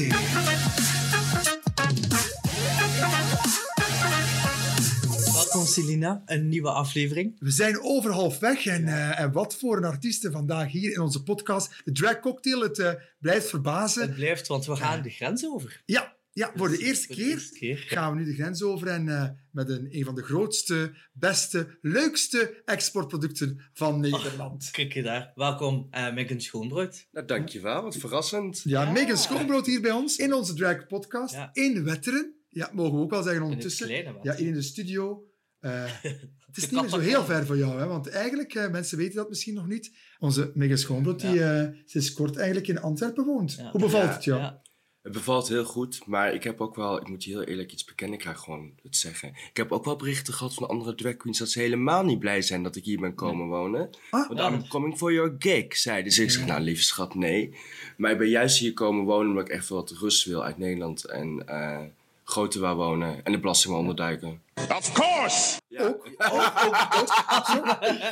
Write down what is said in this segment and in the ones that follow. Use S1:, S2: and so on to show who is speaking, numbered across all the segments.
S1: serie.
S2: Welkom Celina, een nieuwe aflevering.
S1: We zijn over halfweg en, eh, en wat voor een artiesten vandaag hier in onze podcast. De Drag Cocktail, het eh, blijft verbazen.
S2: Het blijft, want we gaan de grens over.
S1: Ja, ja, voor de eerste
S2: Voor de
S1: keer
S2: eerste keer.
S1: gaan we nu de grens over en eh, met een, een van de grootste, beste, leukste exportproducten van Nederland.
S2: Kijk je daar. Welkom, eh Megan Schoonbrood.
S3: Nou, dankjewel. Wat verrassend.
S1: Ja,
S2: Ja.
S1: Megan Schoonbrood hier bij ons in onze Drag Podcast
S2: Ja.
S1: in Wetteren. Ja, mogen we ook wel zeggen
S2: In het
S1: ondertussen.
S2: kleine wat.
S1: Ja, hier in de studio. Eh, het is niet meer zo heel ver voor jou, hè? want eigenlijk, eh, mensen weten dat misschien nog niet, onze Megan Schoonbrood, die eh, sinds kort eigenlijk in Antwerpen woont.
S2: Ja.
S1: Hoe bevalt
S3: Ja,
S1: het jou?
S3: Het bevalt heel goed, maar ik heb ook wel, ik moet je heel eerlijk iets bekennen, ik ga gewoon het zeggen. Ik heb ook wel berichten gehad van andere drag queens dat ze helemaal niet blij zijn dat ik hier ben komen wonen.
S1: Ah,
S3: Want. I'm coming for your gig, zeiden ze. Ik zeg, nou lieve schat, nee. Maar ik ben juist hier komen wonen omdat ik echt wat rust wil uit Nederland en eh groter wil wonen en de belasting onderduiken.
S4: Of course!
S3: Ja.
S1: Ook,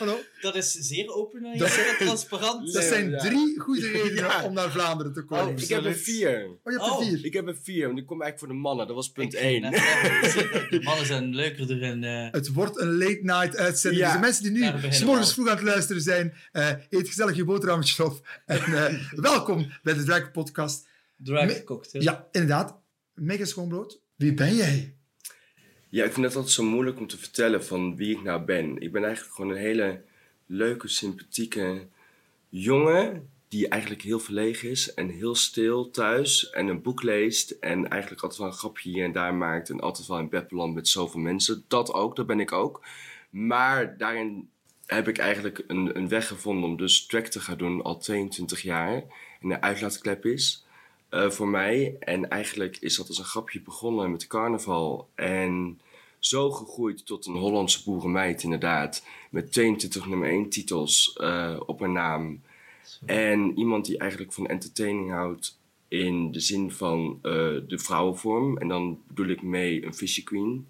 S1: ook.
S2: Dat is zeer open en
S1: Dat-
S2: zeer transparant.
S1: Dat zijn
S3: Ja.
S1: drie goede redenen
S3: Ja.
S1: om naar Vlaanderen te komen.
S3: Oh, ik heb er vier.
S1: Oh, je hebt er
S2: Oh.
S1: vier.
S3: Ik heb er vier, want ik kom eigenlijk voor de mannen. Dat was punt
S2: Ik
S3: één.
S2: De mannen zijn leuker en eh
S1: Het wordt een late night uitzending.
S3: Ja.
S1: Dus de mensen die nu morgens vroeg aan het luisteren zijn, eh, eet gezellig je boterhammetje op. En eh, welkom bij de Drag Podcast.
S2: drag
S1: Me-
S2: cocktail.
S1: Ja, inderdaad. Mega schoonbrood. Wie ben jij?
S3: Ja, ik vind het altijd zo moeilijk om te vertellen van wie ik nou ben. Ik ben eigenlijk gewoon een hele leuke, sympathieke jongen die eigenlijk heel verlegen is en heel stil thuis en een boek leest en eigenlijk altijd wel een grapje hier en daar maakt en altijd wel in bed belandt met zoveel mensen. Dat ook, dat ben ik ook. Maar daarin heb ik eigenlijk een, een weg gevonden om dus track te gaan doen al 22 jaar. En de uitlaatklep is eh, voor mij. En eigenlijk is dat als een grapje begonnen met carnaval. En zo gegroeid tot een Hollandse boerenmeid inderdaad. Met 22 nummer 1 titels eh, op haar naam. En iemand die eigenlijk van entertaining houdt in de zin van eh, de vrouwenvorm. En dan bedoel ik mee een fishy queen.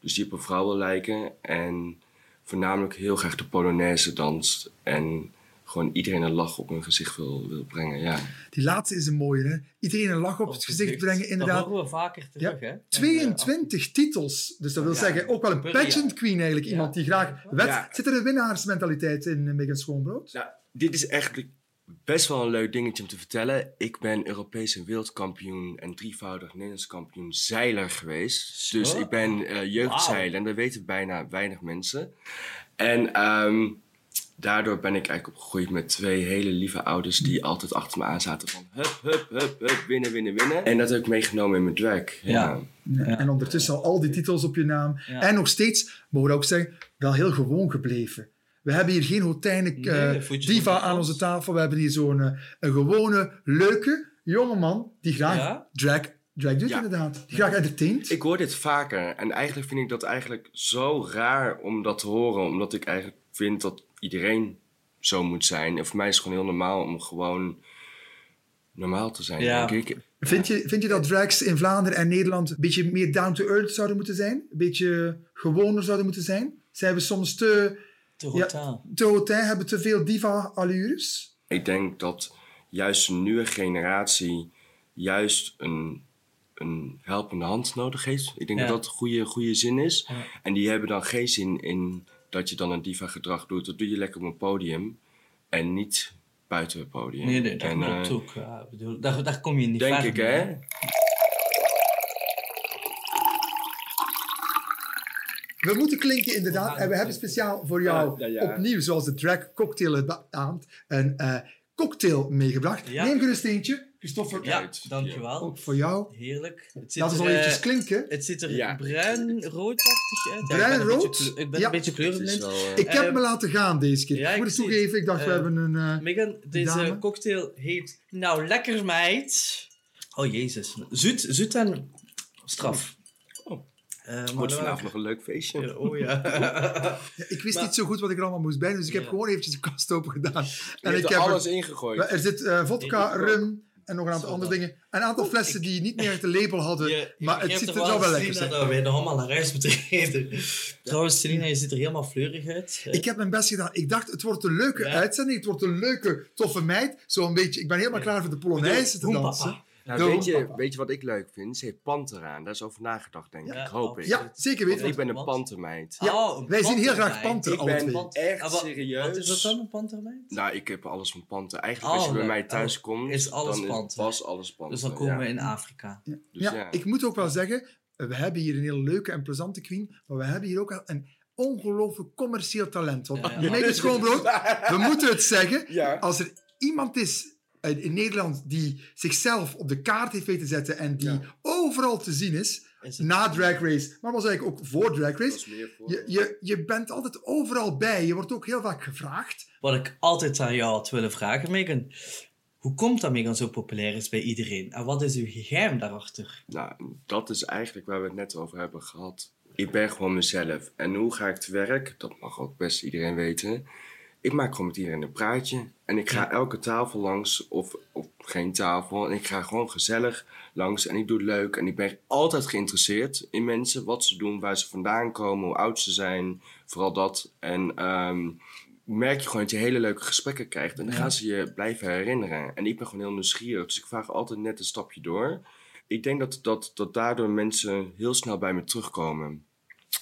S3: Dus die op een vrouw wil lijken. En voornamelijk heel graag de Polonaise danst. En gewoon iedereen een lach op hun gezicht wil, wil brengen. Ja.
S1: Die laatste is een mooie, hè? Iedereen een lach op
S2: Op
S1: het gezicht brengen,
S2: Dat
S1: inderdaad.
S2: horen we vaker terug, hè?
S1: 22 titels. Dus dat wil
S2: Ja.
S1: zeggen, ook wel een pageant queen eigenlijk.
S2: Ja.
S1: Iemand die graag wet.
S3: Ja.
S1: Zit er een winnaarsmentaliteit in uh, Megan Schoonbrood?
S3: Nou, dit is eigenlijk best wel een leuk dingetje om te vertellen. Ik ben Europees en wereldkampioen en drievoudig Nederlands kampioen zeiler geweest. Dus ik ben eh jeugdzeiler en dat weten bijna weinig mensen. En ehm, daardoor ben ik eigenlijk opgegroeid met twee hele lieve ouders die altijd achter me aan zaten van hup, hup, hup, hup, winnen, winnen, winnen. En dat heb ik meegenomen in mijn drag.
S2: Ja.
S1: Ja. En ondertussen al al die titels op je naam.
S2: Ja.
S1: En nog steeds, mogen we ook zeggen, wel heel gewoon gebleven. We hebben hier geen hotijne
S2: Nee,
S1: eh, diva aan onze tafel. We hebben hier zo'n eh, een gewone, leuke jongeman die graag
S2: Ja.
S1: drag, drag doet,
S3: Ja.
S1: inderdaad. Die graag entertaint.
S3: Ik hoor dit vaker en eigenlijk vind ik dat eigenlijk zo raar om dat te horen, omdat ik eigenlijk vind dat iedereen zo moet zijn. En voor mij is het gewoon heel normaal om gewoon normaal te zijn,
S2: Ja.
S3: denk ik.
S1: Vind je, vind je dat drags in Vlaanderen en Nederland een beetje meer down to earth zouden moeten zijn? Een beetje gewoner zouden moeten zijn? Zijn we soms te,
S2: Te
S1: Ja.
S2: hotel.
S1: te hebben te veel diva-allures?
S3: Ik denk dat juist een nieuwe generatie juist een, een helpende hand nodig heeft. Ik denk
S2: Ja.
S3: dat dat een goede, goede zin is.
S2: Ja.
S3: En die hebben dan geen zin in dat je dan een diva gedrag doet. Dat doe je lekker op een podium en niet buiten het podium.
S2: Nee, nee, dat
S3: en,
S2: klopt
S3: eh,
S2: ook. Ja, ik bedoel, daar, daar kom je niet
S3: Denk ik,
S2: mee,
S3: hè?
S1: We moeten klinken inderdaad. En we hebben speciaal voor jou
S3: Ja, ja, ja.
S1: opnieuw, zoals de drag cocktail het beaamt, een eh, cocktail meegebracht.
S2: Ja.
S1: Neem gerust eentje. Christopher,
S2: Ja,
S3: Uit.
S2: dankjewel.
S1: ook voor jou.
S2: Heerlijk. Het zit
S1: Laat
S2: er,
S1: ons nog eventjes klinken.
S2: Het ziet er
S3: Ja.
S2: bruin-roodachtig uit. Ja,
S1: Bruin,
S2: ik ben een beetje Ik ben
S1: Ja.
S2: een beetje
S3: Het is
S2: kleurenblind.
S3: wel, eh,
S1: Ik heb
S2: eh,
S1: me laten gaan deze keer.
S2: ja,
S1: ik moet
S2: ik
S1: het
S2: het.
S1: toegeven, ik dacht, we
S2: Eh,
S1: hebben een... eh,
S2: Megan, deze
S1: Dame.
S2: cocktail heet Nou Lekker Meid. Oh jezus. Zoet, zoet en straf. Maar
S3: Wordt vanavond nog een leuk feestje.
S2: Oh ja.
S1: ja, ik wist
S2: maar-
S1: niet zo goed wat ik er allemaal moest bij dus ik heb
S2: Ja.
S1: gewoon eventjes de kast open gedaan.
S3: Je
S1: En ik
S3: er
S1: heb er-
S3: alles ingegooid.
S1: er zit eh, vodka, rum en nog een aantal
S2: Zo
S1: andere
S2: dan.
S1: dingen. Een aantal flessen die niet meer een label hadden,
S2: Je- je
S1: maar het ziet er zo wel lekker
S2: dat wij nog allemaal naar huis moeten eten. Trouwens, Selina, je ziet er helemaal fleurig uit.
S1: Ik heb mijn best gedaan. Ik dacht, het wordt een leuke
S2: Ja.
S1: uitzending. Het wordt een leuke, toffe meid. Zo'n beetje, ik ben helemaal
S2: Ja.
S1: klaar voor de Polonaise te dansen.
S2: papa.
S3: Nou,
S1: Doe.
S3: weet, je, weet je wat ik leuk vind? Ze heeft panter aan. Daar is over nagedacht, denk ik. Hoop ik.
S1: Ja, zeker weten.
S3: ik ben een pantermeid.
S1: Ja,
S2: Oh, een
S1: wij zien heel graag panter,
S3: Ik ben echt
S2: Ah, wat-
S3: serieus.
S2: Wat is dat dan, een pantermeid?
S3: Nou, ik heb alles van panter. Eigenlijk
S2: Oh,
S3: als je bij mij thuis
S2: Oh,
S3: komt,
S2: is alles
S3: dan
S2: panter.
S3: was alles panter.
S2: Dus dan komen
S3: ja.
S2: we in Afrika.
S1: Ja.
S3: Dus
S1: ja,
S3: ja.
S1: ik moet ook wel zeggen, we hebben hier een hele leuke en plezante queen, maar we hebben hier ook een ongelooflijk commercieel talent. Want
S2: Ja, ja.
S1: Schoonbrood, we moeten het zeggen,
S3: Ja.
S1: als er iemand is in Nederland die zichzelf op de kaart heeft weten zetten en die
S3: Ja.
S1: overal te zien is, na Drag Race, maar was eigenlijk ook voor Drag Race,
S3: voor.
S1: je, je, je bent altijd overal bij. Je wordt ook heel vaak gevraagd.
S2: Wat ik altijd aan jou had willen vragen, Megan. Hoe komt dat Megan zo populair is bij iedereen? En wat is uw geheim daarachter?
S3: Nou, dat is eigenlijk waar we het net over hebben gehad. Ik ben gewoon mezelf. En hoe ga ik te werk? Dat mag ook best iedereen weten. Ik maak gewoon met iedereen een praatje. En ik ga elke tafel langs, of, of geen tafel. En ik ga gewoon gezellig langs. En ik doe het leuk. En ik ben altijd geïnteresseerd in mensen. Wat ze doen, waar ze vandaan komen, hoe oud ze zijn. Vooral dat. En ehm, merk je gewoon dat je hele leuke gesprekken krijgt. En dan
S2: Ja.
S3: gaan ze je blijven herinneren. En ik ben gewoon heel nieuwsgierig. Dus ik vraag altijd net een stapje door. Ik denk dat, dat, dat daardoor mensen heel snel bij me terugkomen.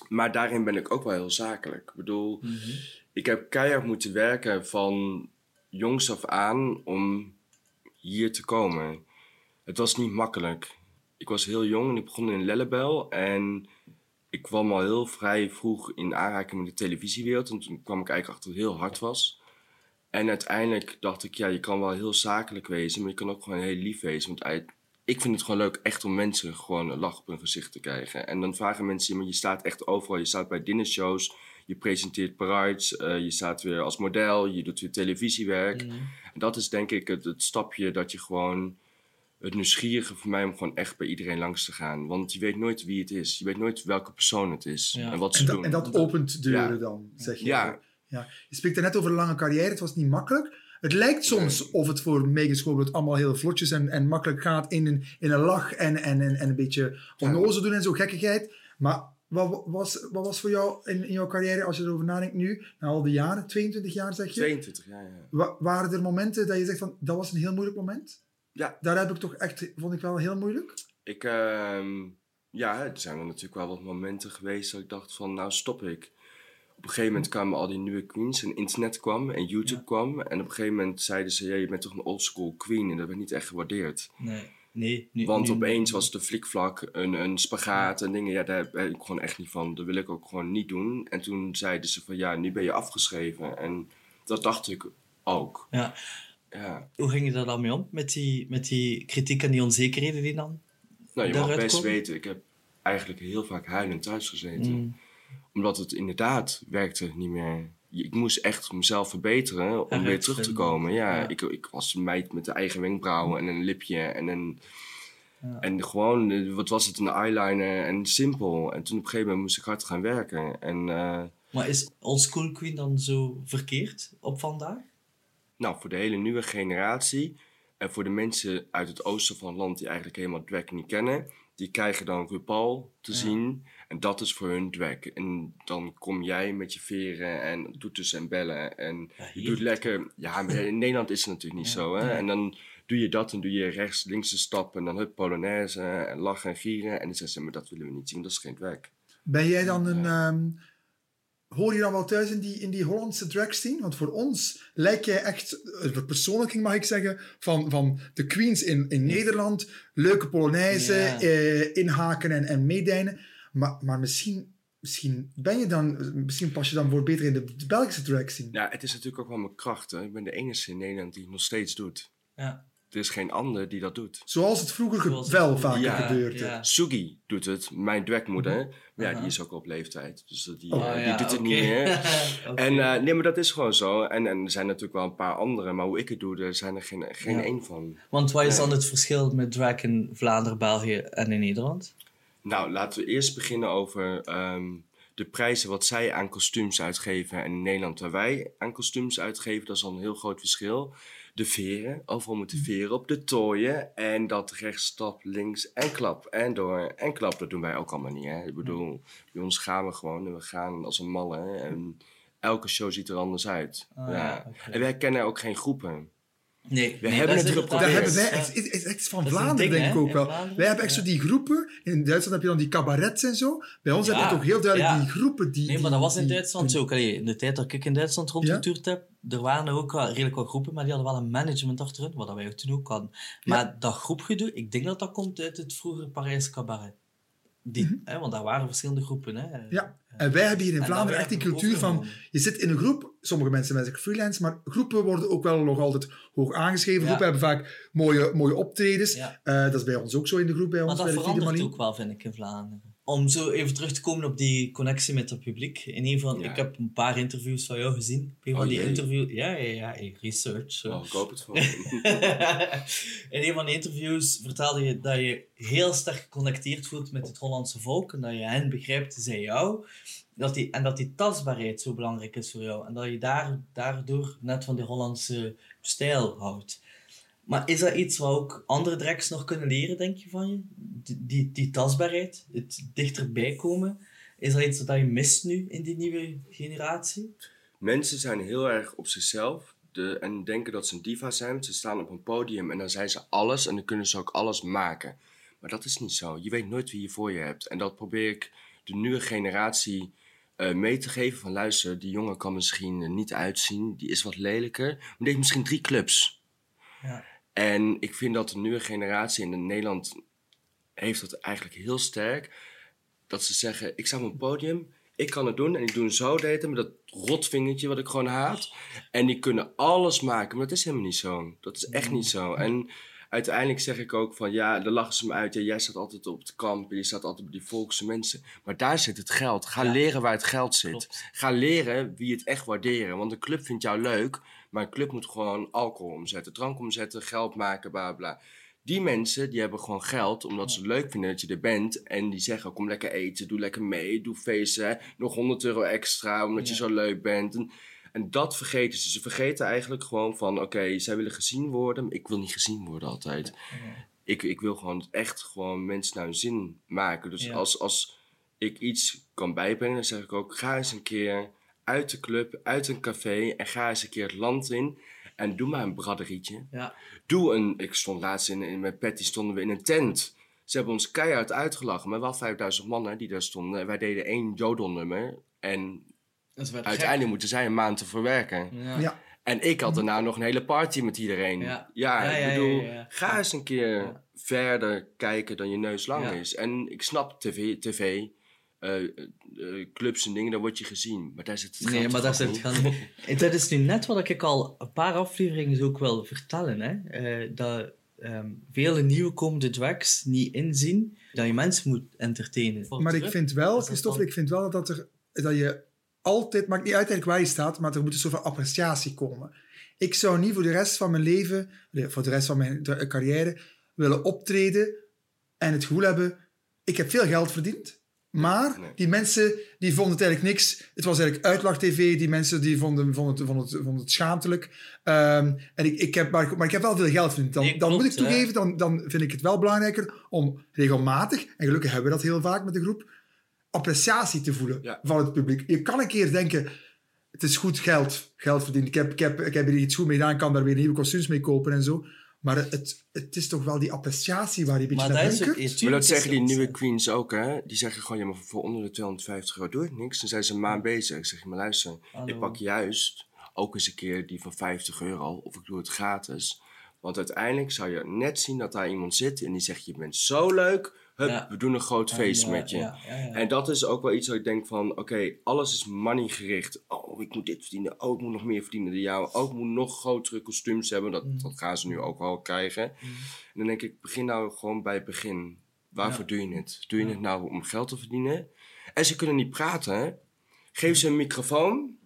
S3: Maar daarin ben ik ook wel heel zakelijk. Ik bedoel, ik heb keihard moeten werken van jongs af aan om hier te komen. Het was niet makkelijk. Ik was heel jong en ik begon in Lellebel. En ik kwam al heel vrij vroeg in aanraking met de televisiewereld. En toen kwam ik eigenlijk achter dat het heel hard was. En uiteindelijk dacht ik, ja, je kan wel heel zakelijk wezen, maar je kan ook gewoon heel lief wezen. Want ik vind het gewoon leuk echt om mensen gewoon een lach op hun gezicht te krijgen. En dan vragen mensen, maar je staat echt overal. Je staat bij dinnershows, je presenteert parades, eh, je staat weer als model, je doet weer televisiewerk.
S2: Mhm.
S3: En dat is denk ik het, het stapje dat je gewoon het nieuwsgierige voor mij om gewoon echt bij iedereen langs te gaan. Want je weet nooit wie het is. Je weet nooit welke persoon het is
S2: Ja.
S3: en wat ze
S1: En, dat-
S3: doen.
S1: en dat opent deuren
S3: Ja.
S1: dan, zeg je.
S3: Ja.
S1: ja. Je spreekt er net over een lange carrière. Het was niet makkelijk. Het lijkt soms of het voor Megan Schoolbrood allemaal heel vlotjes en, en makkelijk gaat in een, in een lach en, en, en, en een beetje onnozel doen en zo gekkigheid. Maar wat was, wat was voor jou in, in jouw carrière, als je erover nadenkt nu, na al die jaren, 22 jaar zeg je,
S3: 22, ja, ja.
S1: wa- waren er momenten dat je zegt van, dat was een heel moeilijk moment?
S3: Ja.
S1: Daar heb ik toch echt, vond ik wel heel moeilijk.
S3: Ik, ehm, ja, er zijn er natuurlijk wel wat momenten geweest dat ik dacht van, nou stop ik. Op een gegeven moment kwamen al die nieuwe queens en internet kwam en YouTube
S2: Ja.
S3: kwam. En op een gegeven moment zeiden ze, ja, je bent toch een oldschool queen en dat werd niet echt gewaardeerd.
S2: Nee. Nee. Nu,
S3: Want
S2: nu-
S3: opeens was de flikvlak, een, een spagaat en dingen, ja, daar ben ik gewoon echt niet van. Dat wil ik ook gewoon niet doen. En toen zeiden ze van, ja, nu ben je afgeschreven. En dat dacht ik ook.
S2: Ja.
S3: Ja.
S2: Hoe ging je daar dan mee om? Met die, met die kritiek en die onzekerheden die dan?
S3: Nou, je mag best
S2: komen?
S3: weten, ik heb eigenlijk heel vaak huilend thuis gezeten.
S2: Mm.
S3: Omdat het inderdaad werkte niet meer. Ik moest echt mezelf verbeteren om weer terug te komen. Ja,
S2: Ja.
S3: Ik, ik was een meid met de eigen wenkbrauwen en een lipje en een...
S2: Ja.
S3: En gewoon, eh, wat was het, een eyeliner en simpel. En toen op een gegeven moment moest ik hard gaan werken. En eh,
S2: Maar is Old School Queen dan zo verkeerd op vandaag?
S3: nou, voor de hele nieuwe generatie... en voor de mensen uit het oosten van het land die eigenlijk helemaal drag niet kennen... die krijgen dan RuPaul te zien. En dat is voor hun drag. En dan kom jij met je veren en toeters en bellen. En
S2: Ja,
S3: je doet lekker... Ja, maar in Nederland is het natuurlijk niet
S2: Ja.
S3: zo, hè. En dan doe je dat en doe je rechts, links een stap... en dan hup, polonaise en lachen en gieren. En dan zeggen ze, maar dat willen we niet zien, dat is geen drag.
S1: Ben jij dan een... ehm, hoor je dan wel thuis in die, in die Hollandse drag scene? Want voor ons lijkt jij echt, een verpersoonlijking mag ik zeggen, van, van de queens in, in Nederland. Leuke Polonaise,
S2: Ja.
S1: eh, inhaken en, en meedijnen. Maar, maar misschien, misschien ben je dan... Misschien pas je dan voor beter in de, de Belgische drag scene.
S3: Ja, het is natuurlijk ook wel mijn kracht. Hè. Ik ben de enige in Nederland die het nog steeds doet.
S2: Ja.
S3: Er is geen ander die dat doet.
S1: Zoals het vroeger ge-
S2: Zoals het
S1: wel vaker
S3: Ja,
S1: gebeurde.
S2: ja.
S3: Sugi doet het, mijn dragmoeder. Maar ja, die is ook op leeftijd. Dus die,
S1: Oh,
S3: eh, die
S2: ja,
S3: doet het niet meer. En eh, nee, maar dat is gewoon zo. En, en er zijn natuurlijk wel een paar andere. Maar hoe ik het doe, er zijn er geen, geen
S2: Ja.
S3: één van.
S2: Want wat is dan het verschil met drag in Vlaanderen, België en in Nederland?
S3: Nou, laten we eerst beginnen over ehm, de prijzen wat zij aan kostuums uitgeven. En in Nederland waar wij aan kostuums uitgeven, dat is al een heel groot verschil. De veren, overal moeten veren op de tooien. En dat rechtsstap, links en klap. En door en klap, dat doen wij ook allemaal niet. Hè? Ik bedoel, bij ons gaan we gewoon en we gaan als een malle. En elke show ziet er anders uit.
S2: Ah,
S3: ja. En wij kennen ook geen groepen.
S2: Nee,
S3: We
S2: nee,
S3: hebben het
S2: is
S3: geprobeerd.
S1: Dat
S2: inderdaad-
S1: hebben wij, is- het is echt van Vlaanderen
S2: ding,
S1: denk ik ook wel. Wij hebben echt zo die groepen, in Duitsland heb je dan die cabarets en zo. Bij ons
S2: Ja,
S1: heb je toch heel duidelijk
S2: ja.
S1: die groepen die...
S2: Nee, maar dat was in
S1: die-
S2: Duitsland zo. ook. Allee, in de tijd dat ik in Duitsland rondgetoerd heb, er waren ook wel redelijk wat groepen, maar die hadden wel een management achterin, wat wij ook toen ook hadden. Maar dat groepgedoe, ik denk dat dat komt uit het vroegere Parijs cabaret. Die, hè, want daar waren verschillende groepen. Hè.
S1: Mhm. Ja, en wij hebben hier in
S2: En
S1: Vlaanderen
S2: dat
S1: echt die cultuur van... Je zit in een groep, sommige mensen zijn freelance, maar groepen worden ook wel nog altijd hoog aangeschreven.
S2: Ja.
S1: Groepen hebben vaak mooie, mooie optredens.
S2: Ja.
S1: Eh, dat is bij ons ook zo in de groep, bij
S2: Maar
S1: ons,
S2: dat
S1: de Fiede
S2: verandert ook wel, vind ik, in Vlaanderen. Om zo even terug te komen op die connectie met het publiek. In een van,
S3: Ja.
S2: Ik heb een paar interviews van jou gezien. Een van
S3: Oh,
S2: die interviews... Ja, ja, ja, research.
S3: Oh, ik hoop het van.
S2: in een van de interviews vertelde je dat je heel sterk geconnecteerd voelt met het Hollandse volk en dat je hen begrijpt, zij jou. Dat die, en dat die tastbaarheid zo belangrijk is voor jou. En dat je daar, daardoor net van die Hollandse stijl houdt. Maar is dat iets wat ook andere dreks nog kunnen leren, denk je, van je? Die, die, die tastbaarheid, het dichterbij komen. Is dat iets dat je mist nu in die nieuwe generatie?
S3: Mensen zijn heel erg op zichzelf de, en denken dat ze een diva zijn. Ze staan op een podium en dan zijn ze alles en dan kunnen ze ook alles maken. Maar dat is niet zo. Je weet nooit wie je voor je hebt. En dat probeer ik de nieuwe generatie eh, mee te geven. Van luister, die jongen kan misschien er niet uitzien. Die is wat lelijker. Maar die heeft misschien drie clubs.
S2: Ja.
S3: En ik vind dat de nieuwe generatie in Nederland heeft dat eigenlijk heel sterk. Dat ze zeggen, ik sta op een podium, ik kan het doen. En ik doe zo daten met dat rotvingertje wat ik gewoon haat. En die kunnen alles maken, maar dat is helemaal niet zo. Dat is echt niet zo. En uiteindelijk zeg ik ook van, ja, dan lachen ze me uit. Ja, jij staat altijd op het kamp je staat altijd bij die volkse mensen. Maar daar zit het geld. Ga
S2: Ja.
S3: leren waar het geld zit.
S2: Klopt.
S3: Ga leren wie het echt waarderen. Want een club vindt jou leuk, maar een club moet gewoon alcohol omzetten, drank omzetten, geld maken, bla bla. Die mensen die hebben gewoon geld omdat ze leuk vinden dat je er bent. En die zeggen: kom lekker eten, doe lekker mee, doe feesten. Nog 100 euro extra omdat je zo leuk bent. En, en dat vergeten ze. Ze vergeten eigenlijk gewoon van: oké, zij willen gezien worden. maar ik wil niet gezien worden altijd. Ik, ik wil gewoon echt gewoon mensen naar hun zin maken. Dus
S2: Ja.
S3: als, als ik iets kan bijbrengen, dan zeg ik ook: ga eens een keer uit de club, uit een café en ga eens een keer het land in. En doe maar een braderietje.
S2: Ja.
S3: Doe een. Ik stond laatst in, in met Patty stonden we in een tent. Ze hebben ons keihard uitgelachen, maar wel 5000 mannen die daar stonden. En wij deden één jodelnummer. En uiteindelijk moeten zij een maand te verwerken.
S2: Ja.
S1: Ja.
S3: En ik had daarna nog een hele party met iedereen.
S2: Ja.
S3: Ja,
S2: Ja, ja,
S3: ik bedoel,
S2: ja, ja, ja.
S3: ga eens een keer
S2: Ja.
S3: verder kijken dan je neus lang
S2: Ja.
S3: is. En ik snap tv, tv eh, eh, clubs en dingen, daar word je gezien. Maar daar zit het
S2: Nee, maar is
S3: niet?
S2: het gaan. En dat is nu net wat ik al een paar afleveringen zo ook wil vertellen. Hè? Eh, dat ehm, vele nieuwe komende drags niet inzien dat je mensen moet entertainen.
S1: Maar ik vind wel, Christophe,
S2: dan-
S1: ik vind wel dat, er, dat je altijd, maakt niet uit waar je staat, maar er moet een soort van appreciatie komen. Ik zou niet voor de rest van mijn leven, voor de rest van mijn carrière, willen optreden en het gevoel hebben, ik heb veel geld verdiend, maar
S3: Nee.
S1: die mensen die vonden het eigenlijk niks. Het was eigenlijk uitlacht-tv, die mensen die vonden, vonden, het, vonden, het, vonden het schaamtelijk. Ehm, en ik, ik heb, maar, maar ik heb wel veel geld verdiend. Dan,
S2: Nee,
S1: dan moet ik toegeven, dan, dan vind ik het wel belangrijker om regelmatig, en gelukkig hebben we dat heel vaak met de groep, appreciatie te voelen
S3: Ja.
S1: van het publiek. Je kan een keer denken, het is goed geld, geld verdiend. Ik heb, ik heb, ik heb hier iets goed mee gedaan, kan daar weer nieuwe kostuums mee kopen en zo. Maar het, het is toch wel die appreciatie waar je een beetje
S2: Maar
S1: naar hunkert.
S2: is
S3: zeggen die nieuwe queens ook, hè? Die zeggen gewoon, ja, maar voor onder de 250 euro doe ik niks. Dan zijn ze een maand bezig. Ik zeg, maar luister,
S2: Hallo.
S3: ik pak juist ook eens een keer die van 50 euro. Of ik doe het gratis. Want uiteindelijk zou je net zien dat daar iemand zit en die zegt, je bent zo leuk. Hup, we doen een groot feest met je. En dat is ook wel iets dat ik denk van, oké, alles is money gericht. Oh, ik moet dit verdienen. Oh, ik moet nog meer verdienen dan jou. Oh, ik moet nog grotere kostuums hebben. Dat,
S2: Mm.
S3: dat gaan ze nu ook wel krijgen. En dan denk ik, begin nou gewoon bij het begin. Waarvoor doe je het? Doe je het nou om geld te verdienen? En ze kunnen niet praten. Geef ze een microfoon.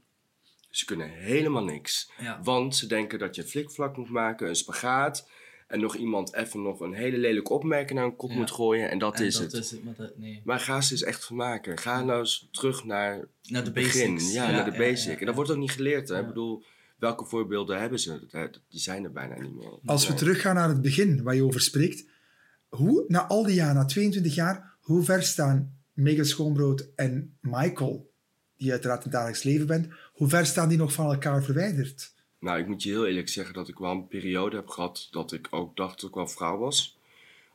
S3: Ze kunnen helemaal niks.
S2: Ja.
S3: Want ze denken dat je een flikvlak moet maken, een spagaat. En nog iemand even nog een hele lelijke opmerking naar een kop
S2: Ja.
S3: moet gooien. En dat
S2: En
S3: is
S2: dat
S3: het.
S2: is het. Maar dat, nee.
S3: Maar ga ze eens echt van maken. Ga nou eens terug naar
S2: Naar de
S3: het begin.
S2: basics.
S3: Ja, naar de
S2: ja,
S3: basic.
S2: ja,
S3: En dat wordt ook niet geleerd. Hè?
S2: Ja.
S3: Ik bedoel, welke voorbeelden hebben ze? Die zijn er bijna niet meer.
S1: Als we teruggaan naar het begin waar je over spreekt, hoe, na al die jaren, na 22 jaar, hoe ver staan Megan Schoonbrood en Michael, die uiteraard in het dagelijks leven bent, hoe ver staan die nog van elkaar verwijderd?
S3: Nou, ik moet je heel eerlijk zeggen dat ik wel een periode heb gehad dat ik ook dacht dat ik wel vrouw was.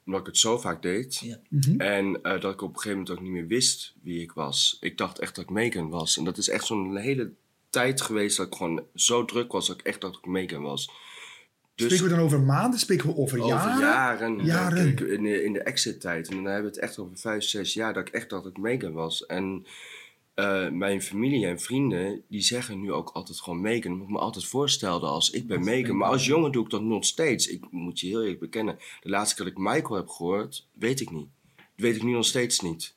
S3: Omdat ik het zo vaak deed.
S2: Ja.
S1: Mhm.
S3: En eh, dat ik op een gegeven moment ook niet meer wist wie ik was. Ik dacht echt dat ik Megan was. En dat is echt zo'n hele tijd geweest dat ik gewoon zo druk was dat ik echt dacht dat ik Megan was. Dus
S1: Spreken we dan over maanden? Spreken we over,
S3: over
S1: jaren?
S3: jaren.
S1: Jaren.
S3: Ik- in, de, in de exit-tijd. En dan hebben we het echt over vijf, zes jaar dat ik echt dacht dat ik Megan was. En eh, mijn familie en vrienden, die zeggen nu ook altijd gewoon Megan. Omdat ik me altijd voorstelde als ik ben Megan. Maar als jongen doe ik dat nog steeds. Ik moet je heel eerlijk bekennen. De laatste keer dat ik Michael heb gehoord, weet ik niet. Dat weet ik nu nog steeds niet.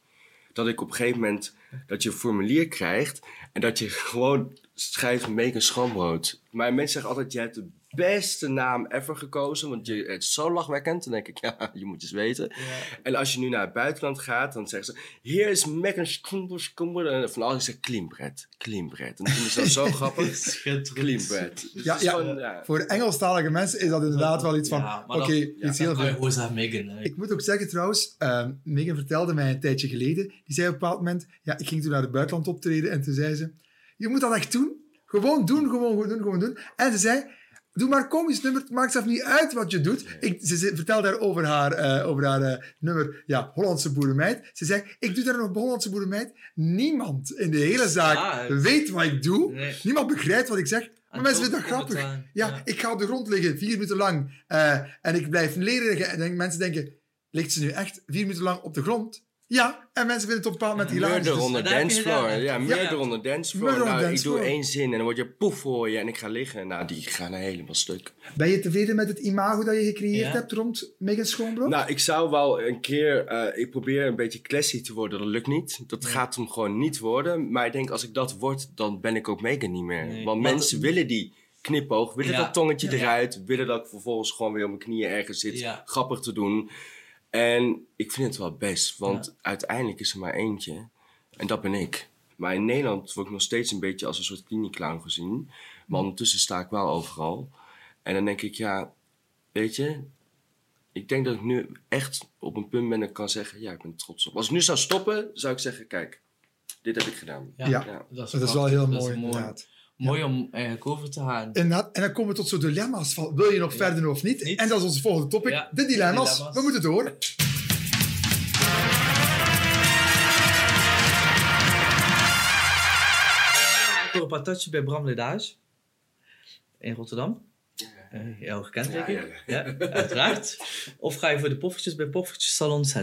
S3: Dat ik op een gegeven moment, dat je een formulier krijgt en dat je gewoon schrijft Megan Schoonbrood. Maar mensen zeggen altijd, je hebt de beste naam ever gekozen, want je, het is zo lachwekkend. Dan denk ik, ja, je moet eens weten. En als je nu naar het buitenland gaat, dan zeggen ze... Hier is Megan Schoonbrood. En van alles zegt Cleanbread. Cleanbread. En dat vinden ze dan zo grappig.
S2: Schitterend.
S3: Cleanbread. Dus
S1: Ja,
S3: is
S1: ja.
S3: gewoon, ja.
S1: Voor Engelstalige mensen is dat inderdaad wel iets van... Oké,
S2: dat-
S1: iets heel veel.
S2: gewoon zeggen Megan. hè.
S1: Ik moet ook zeggen trouwens, ehm, Megan vertelde mij een tijdje geleden, die zei op een bepaald moment, ja, ik ging toen naar het buitenland optreden en toen zei ze, je moet dat echt doen. Gewoon doen, gewoon, gewoon doen, gewoon doen. En ze zei, doe maar komisch nummer, het maakt zelf niet uit wat je doet. Ik, ze, ze vertelde daar over haar, eh, over haar eh, nummer, ja, Hollandse boerenmeid. Ze zei, ik doe daar nog Hollandse boerenmeid. Niemand in de hele zaak
S2: Ah,
S1: weet wat ik doe.
S2: Nee.
S1: Niemand begrijpt wat ik zeg. Maar
S2: En
S1: mensen vinden dat grappig. Ja,
S2: Ja.
S1: ik ga op de grond liggen, vier minuten lang. eh, en ik blijf leren. En dan mensen denken, ligt ze nu echt vier minuten lang op de grond? Ja, en mensen vinden het op een bepaald moment hilarisch.
S3: Murder
S1: Dus-
S3: on the
S2: dat heb je
S3: dance floor.
S2: gedaan, hè?
S3: Ja,
S2: Ja.
S3: murder on the dance floor.
S1: Murder on the
S3: Nou,
S1: dance
S3: ik doe
S1: floor.
S3: één zin en dan word je poef voor je en ik ga liggen. Nou, die gaan helemaal stuk.
S1: Ben je tevreden met het imago dat je gecreëerd
S2: Ja.
S1: hebt rond Megan Schoonbrood?
S3: Nou, ik zou wel een keer... eh, ik probeer een beetje classy te worden. Dat lukt niet. Dat gaat hem gewoon niet worden. Maar ik denk, als ik dat word, dan ben ik ook Megan niet meer.
S2: Nee.
S3: Want mensen willen die knipoog, willen
S2: Ja.
S3: dat tongetje
S2: Ja.
S3: eruit, willen dat ik vervolgens gewoon weer op mijn knieën ergens zit,
S2: Ja.
S3: grappig te doen. En ik vind het wel best, want uiteindelijk is er maar eentje. En dat ben ik. Maar in Nederland word ik nog steeds een beetje als een soort kliniekclown gezien. Maar ondertussen sta ik wel overal. En dan denk ik, ja, weet je, ik denk dat ik nu echt op een punt ben dat ik kan zeggen, ja, ik ben trots op. Als ik nu zou stoppen, zou ik zeggen, kijk, dit heb ik gedaan.
S2: Ja,
S1: Ja.
S3: Ja.
S2: dat is,
S1: dat is wel heel
S2: Dat is
S1: mooi,
S2: mooi.
S1: inderdaad.
S2: Mooi om eigenlijk over te gaan.
S1: Inderdaad. En dan komen we tot zo'n dilemma's van, wil je nog
S2: Ja.
S1: verder of niet?
S2: Niet.
S1: En dat is ons volgende topic,
S2: Ja,
S1: de dilemma's.
S2: dilemma's.
S1: We moeten door.
S2: Voor een patatje bij Bram Ledage in Rotterdam. Eh heel gekend, denk
S3: Ja,
S2: ik. Ja, uiteraard. Of ga je voor de poffertjes bij Poffertjes Salon Z?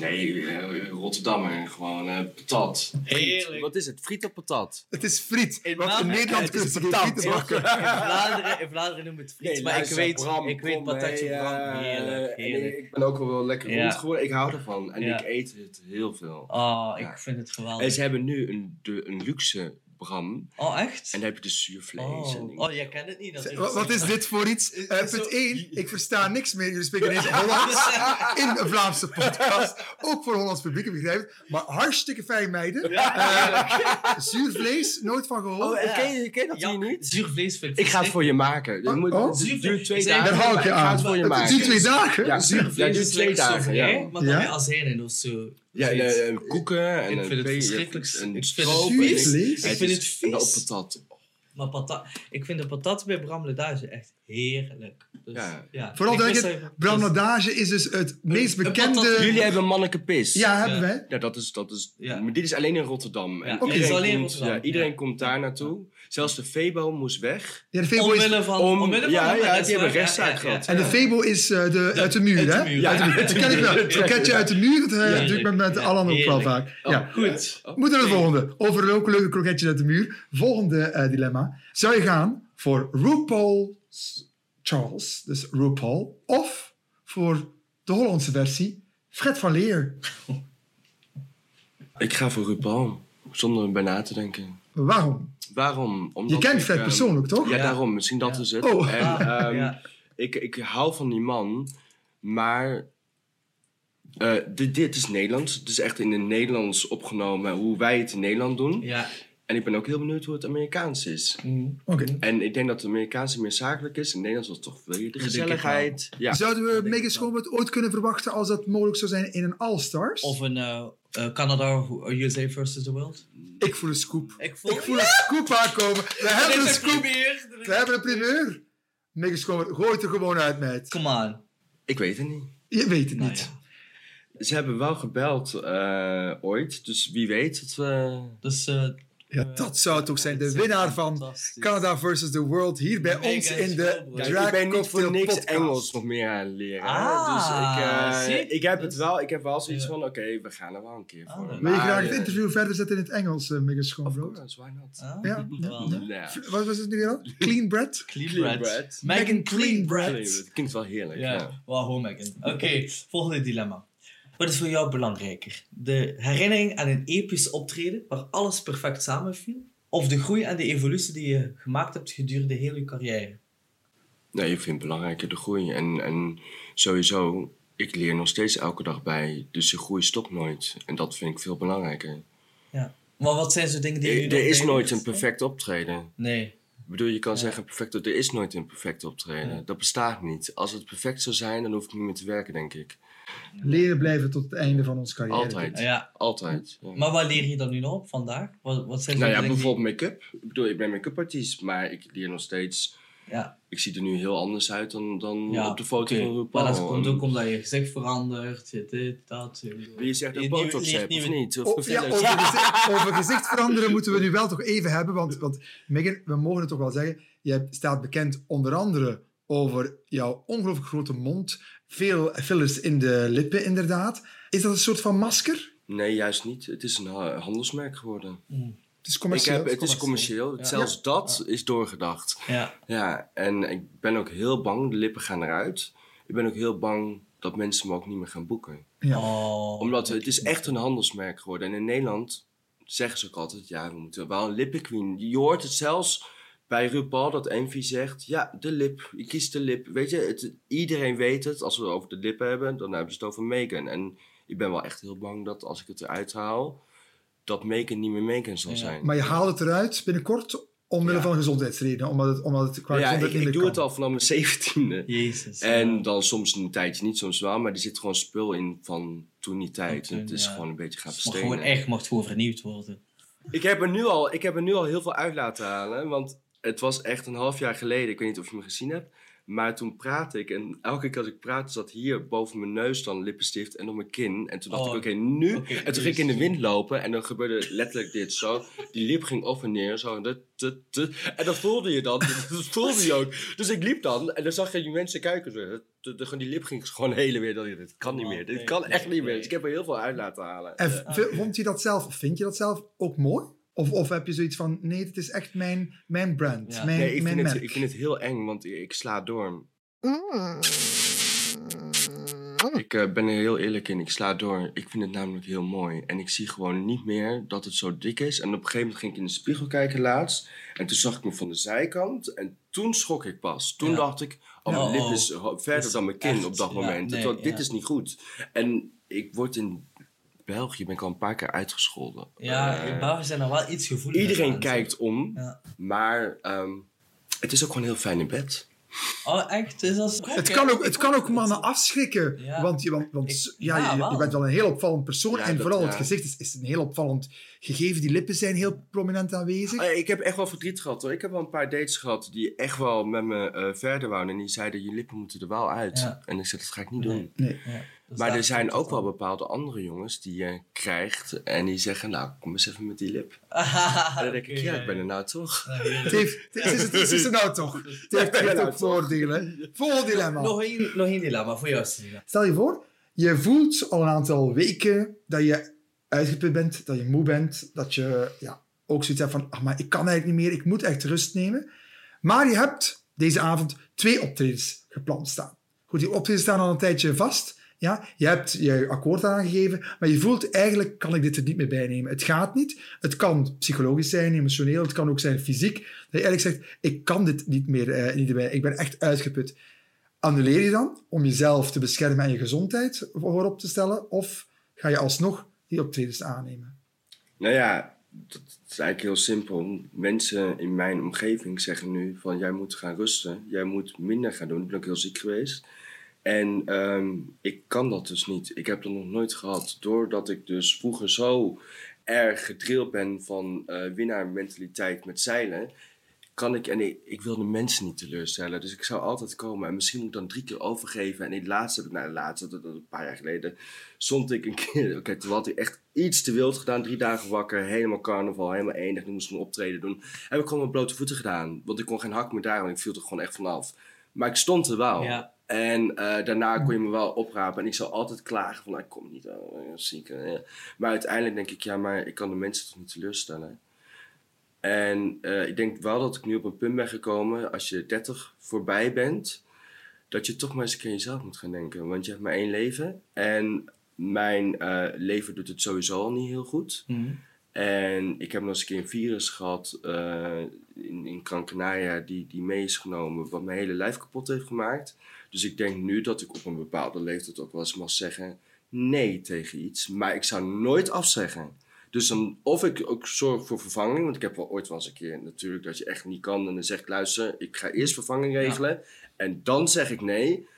S3: Nee, eh, Rotterdammer, gewoon eh, patat. Friet.
S2: Heerlijk.
S3: Wat is het? Friet of patat?
S1: Het is friet.
S2: In
S1: Want in Nederland kunnen ze geen
S3: patat.
S1: bakken.
S2: In Vlaanderen, in Vlaanderen noemen we het friet,
S3: Nee,
S2: maar ik weet,
S3: Bram,
S2: ik weet
S3: kom
S2: patatje
S3: mee,
S2: Bram.
S3: eh,
S2: Heerlijk,
S3: en
S2: heerlijk.
S3: Ik ben ook wel lekker
S2: Ja.
S3: rond geworden. Ik hou ervan. En
S2: Ja.
S3: ik eet het heel veel.
S2: Oh, ik
S3: Ja.
S2: vind het
S3: En
S2: geweldig.
S3: ze hebben nu een, de, een luxe Bram.
S2: Oh, echt?
S3: En dan heb je dus zuurvlees en
S2: Oh, oh jij kent het niet. Dat is
S1: Wat, wat is dit voor iets? Eh,
S2: is
S1: punt
S2: zo-
S1: 1, ik versta niks meer. Jullie spreken ineens Hollands in een Vlaamse podcast. Ook voor Hollands publiek, ik begrijp. Maar hartstikke fijn, meiden. Eh, zuur vlees, nooit van gehoord.
S3: Oh, en
S2: Ja.
S3: ken je, ken je dat
S2: Ja,
S3: hier niet?
S2: Zuurvlees vind
S3: Ik ga het voor je maken. Het,
S1: Oh,
S3: moet,
S1: oh.
S3: het duurt twee
S2: Daar
S3: dagen.
S1: hou ik je aan.
S3: het voor je
S1: Het
S3: maken.
S1: duurt twee dagen.
S3: Ja,
S2: Zuurvlees
S3: ja, duurt twee dagen. Ja.
S2: maar dan
S1: Ja.
S2: met azijn in of zo.
S3: Ja, en, eh, en koeken en
S2: Ik
S3: een
S2: vind het verschrikkelijk. Ik vind het
S1: vies. Ik
S2: vind het vies.
S3: En dan op patat.
S2: Maar patat, ik vind de patat bij Bram Ledage echt heerlijk. Dus,
S3: Ja.
S2: ja.
S1: Vooral
S2: Ik
S1: dat ik
S2: wist
S1: het,
S2: dat-
S1: Bram
S2: dus-
S1: Nadage is dus het meest bekende...
S3: Jullie hebben manneke pis.
S1: Ja, hebben
S2: Ja.
S1: wij.
S3: Ja, dat is, dat is,
S2: Ja.
S3: maar dit is alleen in Rotterdam. En
S2: Ja,
S1: Oké.
S3: iedereen,
S2: het is alleen in
S3: komt,
S2: Rotterdam,
S3: ja, iedereen
S2: ja.
S3: komt daar naartoe. Zelfs de Febo moest weg.
S1: Ja, de Febo is...
S2: Van...
S3: Om-
S2: omwille van
S3: ja,
S2: de
S3: ja, die hebben
S2: ja,
S3: rechtszaak
S2: ja, ja.
S3: gehad.
S1: En de Febo is eh, de, uit de muur, hè?
S2: muur.
S1: Uit de muur.
S3: Ja,
S1: Dat ken ik wel. Het kroketje uit de muur, dat eh,
S2: Ja.
S1: doe ik met, met Alan ook wel vaak. Ja.
S2: Goed.
S3: Oh,
S1: Moeten we de volgende. Over ook leuke kroketjes uit de muur. Volgende eh, dilemma. Zou je gaan voor RuPaul Charles, dus RuPaul, of voor de Hollandse versie, Fred van Leer?
S3: Ik ga voor RuPaul. Zonder bij na te denken.
S1: Waarom?
S3: Waarom? Omdat
S1: Je kent
S3: ik,
S1: Fred
S3: ehm,
S1: persoonlijk, toch?
S3: Ja,
S2: Ja.
S3: daarom. Misschien dat
S2: Ja.
S3: is het.
S1: Oh.
S3: En, ehm,
S2: ja.
S3: ik, ik hou van die man, maar eh, dit, dit is Nederlands. Het is echt in het Nederlands opgenomen hoe wij het in Nederland doen.
S2: Ja.
S3: En ik ben ook heel benieuwd hoe het Amerikaans is.
S1: Oké.
S3: En ik denk dat het Amerikaanse meer zakelijk is. In Nederlands was toch weer de gezelligheid. Ja.
S1: Zouden we Megan
S2: wel.
S1: Schoonbrood ooit kunnen verwachten als dat mogelijk zou zijn in een All-Stars?
S2: Of een eh, eh, Canada USA versus the world.
S1: Ik voel een scoop.
S2: Ik voel,
S1: Ik voel een scoop aankomen. We hebben een scoop.
S2: primeur.
S1: We hebben een primeur. Megan Schomer, gooi het er gewoon uit, meid.
S2: Come on.
S3: Ik weet het niet.
S1: Je weet het
S2: Nou
S1: niet.
S2: ja.
S3: Ze hebben wel gebeld eh, ooit, dus wie weet dat we...
S2: Dus, eh,
S1: Ja, dat zou het ook zijn. De winnaar van. Canada versus the World. Hier bij ons in de Drag
S3: ik ben niet voor
S1: Cocktail
S3: niks
S1: podcast.
S3: Engels nog meer aan het leren.
S2: Ah,
S3: dus ik, eh,
S2: zie?
S3: ik heb het wel, ik heb wel zoiets
S2: Ja.
S3: van, oké, we gaan er wel een keer
S2: Ah,
S3: voor.
S2: leuk.
S1: Wil je graag het
S3: eh,
S1: interview verder zetten in het Engels, uh, Megan
S3: Of
S1: Schoonbrood?
S3: course, why not?
S2: Ah,
S1: Ja, ja.
S3: Ja.
S1: Wat was het nu weer al? Clean bread?
S2: Clean,
S3: Clean
S2: bread.
S3: bread.
S2: Megan Clean bread.
S3: Clean, Dat klinkt wel heerlijk.
S2: Ja,
S3: Ja.
S2: wauw Megan. Oké, volgende dilemma. Wat is voor jou belangrijker? De herinnering aan een episch optreden waar alles perfect samenviel? Of de groei en de evolutie die je gemaakt hebt gedurende heel je carrière?
S3: Nee, ik vind het belangrijker de groei. En, en sowieso, ik leer nog steeds elke dag bij. Dus de groei stopt nooit. En dat vind ik veel belangrijker.
S2: Ja. Maar wat zijn zo dingen die je nu
S3: Er, er is nooit een perfect optreden.
S2: Nee.
S3: Ik bedoel, je kan
S2: Ja.
S3: zeggen perfect, er is nooit een perfect optreden.
S2: Ja.
S3: Dat bestaat niet. Als het perfect zou zijn, dan hoef ik niet meer te werken, denk ik.
S1: Leren blijven tot het einde van ons carrière.
S3: Altijd.
S2: Ja.
S3: Altijd. ja.
S2: Maar wat leer je dan nu nog op vandaag? Wat, wat zijn
S3: Nou ja, bijvoorbeeld make-up. Ik bedoel, ik ben make-up artiest, maar ik leer nog steeds...
S2: Ja,
S3: Ik zie er nu heel anders uit dan, dan
S2: ja
S3: op de foto
S2: oké.
S3: van RuPaul.
S2: Maar dat komt ook omdat je gezicht verandert, je dit, dat.
S3: Wie zegt dat botox
S2: leert
S3: heb, of niet? Of
S1: Oh,
S3: vertel
S1: ja, over, gezicht, over gezicht veranderen moeten we nu wel toch even hebben. Want, want Megan, we mogen het toch wel zeggen. Je staat bekend onder andere over jouw ongelooflijk grote mond. Veel fillers in de lippen, inderdaad. Is dat een soort van masker?
S3: Nee, juist niet. Het is een ha- handelsmerk geworden.
S1: Het is
S3: Ik
S1: commercieel.
S3: heb, het is
S2: commercieel. Ja.
S3: Zelfs dat is doorgedacht.
S2: Ja,
S3: Ja, en ik ben ook heel bang. De lippen gaan eruit. Ik ben ook heel bang dat mensen me ook niet meer gaan boeken.
S1: Ja.
S2: Oh,
S3: Omdat het is echt een handelsmerk geworden. En in Nederland zeggen ze ook altijd, ja, we moeten wel een lippenqueen. Je hoort het zelfs bij RuPaul dat Envy zegt, ja, de lip, je kiest de lip. Weet je, het, iedereen weet het. Als we het over de lippen hebben, dan hebben ze het over Megan. En ik ben wel echt heel bang dat als ik het eruit haal, dat Megan niet meer Megan zal
S2: Ja.
S3: zijn.
S1: Maar je haalt het eruit binnenkort omwille
S3: Ja.
S1: van gezondheidsredenen. Omdat het, omdat het qua
S3: ja, ik,
S1: gezondheid
S3: ik doe
S1: kan.
S3: het al vanaf mijn zeventiende.
S2: Jezus.
S3: En dan soms een tijdje niet, soms wel. Maar er zit gewoon spul in van toen die tijd.
S2: Toen,
S3: het is
S2: ja.
S3: gewoon een beetje gaan
S2: Het mag
S3: verstenen.
S2: gewoon echt mag gewoon vernieuwd worden.
S3: Ik heb, er nu al, ik heb er nu al heel veel uit laten halen. Want het was echt een half jaar geleden. Ik weet niet of je me gezien hebt. Maar toen praatte ik. En elke keer als ik praatte zat hier boven mijn neus dan lippenstift en op mijn kin. En toen dacht
S2: Oh,
S3: ik, oké, nu. en toen ging ik in de
S2: jezus.
S3: wind lopen. En dan gebeurde letterlijk dit zo. Die lip ging op en neer. Zo. Dat, dat, dat. En dat voelde je dan. Dat voelde je ook. Dus ik liep dan. En dan zag je die mensen kijken. Zo. Dat- Die lip ging gewoon heen en weer. Dat dit kan niet
S2: Oh,
S3: meer. Dit
S2: nee,
S3: kan echt
S2: nee,
S3: niet meer. Dus ik heb er heel veel uit laten halen.
S1: En vond je dat zelf, vind je dat zelf ook mooi? Of, of heb je zoiets van, nee, het is echt mijn, mijn brand,
S2: Ja.
S1: mijn,
S3: Nee, ik
S1: mijn
S3: vind, het,
S1: merk.
S3: ik vind het heel eng, want ik, sla door. Ik eh, ben er heel eerlijk in, ik sla door. Ik vind het namelijk heel mooi. En ik zie gewoon niet meer dat het zo dik is. En op een gegeven moment ging ik in de spiegel kijken laatst. En toen zag ik me van de zijkant. En toen schrok ik pas. Toen
S2: Ja.
S3: dacht ik, oh, mijn
S2: Oh,
S3: lip
S2: oh.
S3: is verder
S2: Is
S3: dan mijn kin
S2: echt,
S3: op dat
S2: ja,
S3: moment.
S2: nee,
S3: Terwijl, dit
S2: ja.
S3: is niet goed. En ik word in België, ben ik al een paar keer uitgescholden.
S2: Ja,
S3: Eh,
S2: in België zijn er wel iets gevoeliger
S3: Iedereen
S2: aan,
S3: kijkt om.
S2: Ja.
S3: Maar ehm, het is ook gewoon heel fijn in bed.
S2: Oh, echt? Is dat zo?
S1: Het kan, ook, het kan ook mannen afschrikken.
S2: Ja.
S1: Want, je, want, want
S2: Ik-
S1: ja,
S2: ja,
S1: je, bent wel een heel opvallend persoon.
S3: Ja,
S1: en
S3: dat-
S1: vooral het gezicht is, is een heel opvallend gegeven. Die lippen zijn heel prominent aanwezig.
S3: Eh, Ik heb echt wel verdriet gehad hoor. Ik heb wel een paar dates gehad die echt wel met me eh, verder wouden. En die zeiden, je lippen moeten er wel uit.
S2: Ja.
S3: En ik zei, dat ga ik niet
S2: Nee.
S3: doen.
S1: Nee.
S2: Dus
S3: Maar er zijn ook wel bepaalde andere jongens die je krijgt. En die zeggen, nou kom eens even met die lip.
S2: Ah,
S3: en dan denk ik, ja, ik ben er nou toch.
S1: Het, is, het, is, het is er nou toch. Het heeft, ook voordelen. Volgende dilemma.
S2: Nog één, nog één dilemma voor jou, Selina.
S1: Stel je voor, je voelt al een aantal weken dat je uitgeput bent, dat je moe bent, dat je ja, ook zoiets hebt van, ah, maar ik kan eigenlijk niet meer, ik moet echt rust nemen. Maar je hebt deze avond twee optredens gepland staan. Goed, die optredens staan al een tijdje vast. Ja, je hebt je akkoord aangegeven, maar je voelt eigenlijk kan ik dit er niet meer bij nemen. Het gaat niet. Het kan psychologisch zijn, emotioneel, het kan ook zijn fysiek. Dat je eigenlijk zegt, ik kan dit niet meer eh, niet erbij. Ik ben echt uitgeput. Annuleer je dan om jezelf te beschermen en je gezondheid voorop te stellen? Of ga je alsnog die optredens aannemen?
S3: Nou ja, dat is eigenlijk heel simpel. Mensen in mijn omgeving zeggen nu van jij moet gaan rusten. Jij moet minder gaan doen. Ik ben ook heel ziek geweest. En ehm, ik kan dat dus niet. Ik heb dat nog nooit gehad. Doordat ik dus vroeger zo erg gedrild ben van uh, winnaarmentaliteit met zeilen, kan ik, en ik, ik, wil de mensen niet teleurstellen, dus ik zou altijd komen. En misschien moet ik dan drie keer overgeven. En in laatste, nou de laatste, dat, een paar jaar geleden, stond ik een keer, oké, toen had ik echt iets te wild gedaan. Drie dagen wakker, helemaal carnaval, helemaal enig. Ik moest een optreden doen. Heb ik gewoon mijn blote voeten gedaan. Want ik kon geen hak meer daar, want ik viel er gewoon echt vanaf. Maar ik stond er wel.
S2: Ja.
S3: En uh, daarna kon je me wel oprapen. En ik zou altijd klagen van, nou, ik kom niet, oh, ziek. Ja. Maar uiteindelijk denk ik, ja, maar ik kan de mensen toch niet teleurstellen. En ik denk wel dat ik nu op een punt ben gekomen, als je 30 voorbij bent, dat je toch maar eens een keer jezelf moet gaan denken. Want je hebt maar één leven. En mijn leven doet het sowieso al niet heel goed.
S2: Mm.
S3: En ik heb nog eens een keer een virus gehad uh, in, in die, die mee is genomen, wat mijn hele lijf kapot heeft gemaakt. Dus ik denk nu dat ik op een bepaalde leeftijd ook wel eens mag zeggen nee tegen iets. Maar ik zou nooit afzeggen. Dus dan, of ik ook zorg voor vervanging, want ik heb wel ooit wel eens een keer natuurlijk dat je echt niet kan. En dan zeg ik, luister, ik ga eerst vervanging regelen. Ja. En dan zeg ik nee.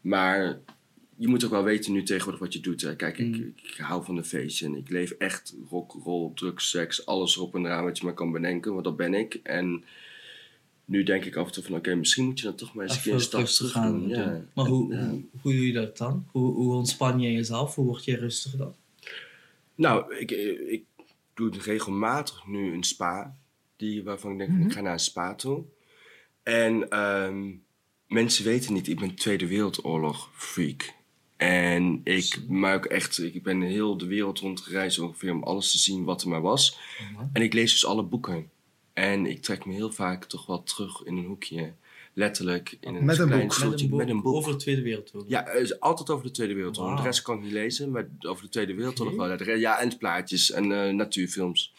S3: Maar je moet ook wel weten nu tegenwoordig wat je doet. Hè. Kijk,
S2: Mm.
S3: ik, ik, hou van de feestje en ik leef echt rock, roll, drugs, seks, alles erop en eraan wat je maar kan bedenken. Want dat ben ik. En nu denk ik af en toe van, oké, misschien moet je dan toch maar eens een keer een stap terug
S2: gaan
S3: doen. Ja.
S2: Maar hoe,
S3: Ja.
S2: hoe, hoe doe je dat dan? Hoe, hoe ontspan je jezelf? Hoe word je rustiger dan?
S3: Nou, ik, ik doe regelmatig nu een spa. Die, waarvan ik denk, ik ga naar een spa toe. En ehm, mensen weten niet, ik ben Tweede Wereldoorlog freak. En ik maak echt, ik ben heel de wereld rondgereisd ongeveer om alles te zien wat er maar was. En ik lees dus alle boeken. En ik trek me heel vaak toch wel terug in een hoekje. Letterlijk in een
S1: Met een
S3: klein
S1: boek.
S3: stoeltje met een boek.
S2: Over de Tweede Wereldoorlog.
S3: Ja, is altijd over de Tweede Wereldoorlog. De rest kan ik niet lezen, maar over de Tweede Wereldoorlog
S2: Oké.
S3: wel. Ja, en plaatjes en eh, natuurfilms.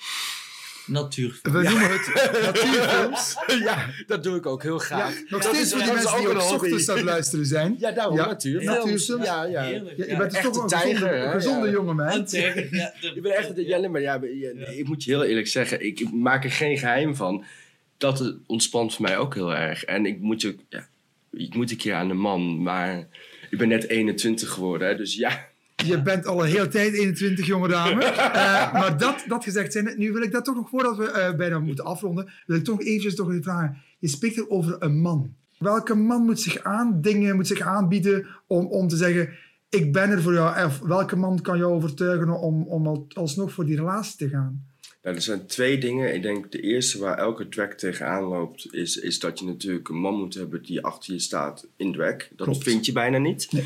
S2: Natuur.
S1: We noemen het natuurfilms.
S3: ja, dat doe ik ook heel
S1: Ja,
S3: graag.
S1: nog
S3: Dat
S1: steeds voor die mensen die
S3: ook
S1: ook
S3: een hobby.
S1: ochtends aan het luisteren zijn.
S3: Ja, daarom
S1: Ja,
S3: natuurfilms.
S1: natuurfilms.
S3: Ja, ja.
S2: Heerlijk.
S1: Ja, je
S2: Ja.
S1: bent dus toch een
S3: tijger,
S1: gezonde,
S3: Ja.
S1: jongen, man.
S2: Een ja,
S3: Ik ben echt, ja, nee, maar ja, ja,
S2: Ja.
S3: ik moet je heel eerlijk zeggen, ik, maak er geen geheim van. Dat het ontspant voor mij ook heel erg. En ik moet je, ja, ik moet een keer aan de man, maar ik ben net 21 geworden, hè, dus ja.
S1: Je bent al een hele tijd 21, jonge dame. Eh, maar dat, dat gezegd zijn, nu wil ik dat toch nog, voordat we eh, bijna moeten afronden, wil ik toch eventjes toch even vragen. Je spreekt er over een man. Welke man moet zich aandingen, moet zich aanbieden om, om te zeggen, ik ben er voor jou. Of welke man kan jou overtuigen om, om al- alsnog voor die relatie te gaan?
S3: Nou, er zijn twee dingen. Ik denk de eerste waar elke drag tegenaan loopt, is, is dat je natuurlijk een man moet hebben die achter je staat in drag. Dat
S1: Klopt.
S3: vind je bijna niet.
S1: Nee.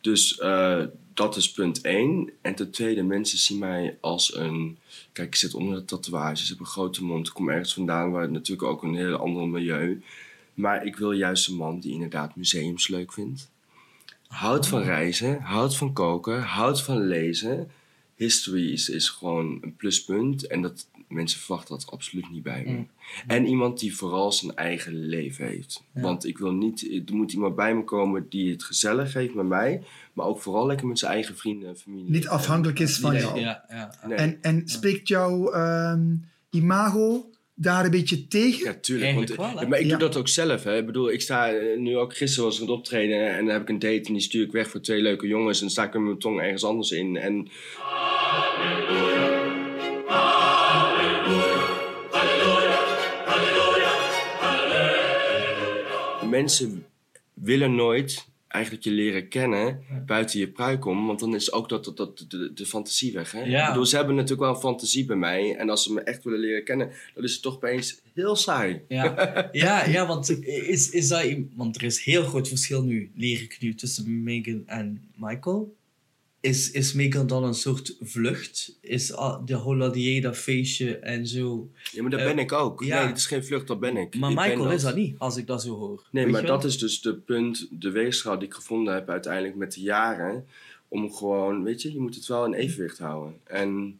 S3: Dus eh, dat is punt één. En ten tweede, mensen zien mij als een... Kijk, ik zit onder de tatoeages, ik heb een grote mond. Ik kom ergens vandaan waar het natuurlijk ook een heel ander milieu. Maar ik wil juist een man die inderdaad museums leuk vindt. Houdt van reizen, houdt van koken, houdt van lezen. History is, is gewoon een pluspunt. En dat mensen verwachten dat absoluut niet bij me.
S2: Mm.
S3: En iemand die vooral zijn eigen leven heeft.
S2: Ja.
S3: Want ik wil niet, er moet iemand bij me komen die het gezellig heeft met mij. Maar ook vooral lekker met zijn eigen vrienden en familie.
S1: Niet afhankelijk is van
S3: Nee.
S1: jou.
S2: Ja, ja.
S3: Nee.
S1: En, en spreekt jouw ehm, imago daar een beetje tegen?
S3: Ja, tuurlijk. Want,
S2: wel,
S3: maar ik
S1: Ja.
S3: doe dat ook zelf. Hè. Ik bedoel, ik sta eh, nu ook gisteren was ik aan het optreden en dan heb ik een date en die stuur ik weg voor twee leuke jongens en dan sta ik met mijn tong ergens anders in. En mensen willen nooit eigenlijk je leren kennen buiten je pruik om, want dan is ook dat, dat, dat de, de fantasie weg. Hè?
S2: Ja.
S3: Ik bedoel, ze hebben natuurlijk wel een fantasie bij mij en als ze me echt willen leren kennen, dan is het toch opeens heel saai.
S2: Ja, ja, ja want, is, is dat, want er is heel groot verschil nu, leer ik nu, tussen Megan en Michael. Is, is Megan dan een soort vlucht? Is ah, de Holladier dat feestje en zo?
S3: Ja, maar dat
S2: Eh,
S3: ben ik ook.
S2: ja.
S3: Nee, het is geen vlucht, dat ben ik.
S2: Maar
S3: Ik
S2: Michael is dat niet, als ik dat zo hoor.
S3: Nee,
S2: Weet
S3: maar dat is dus de punt, de weegschaal die ik gevonden heb uiteindelijk met de jaren. Om gewoon, weet je, je moet het wel in evenwicht houden. En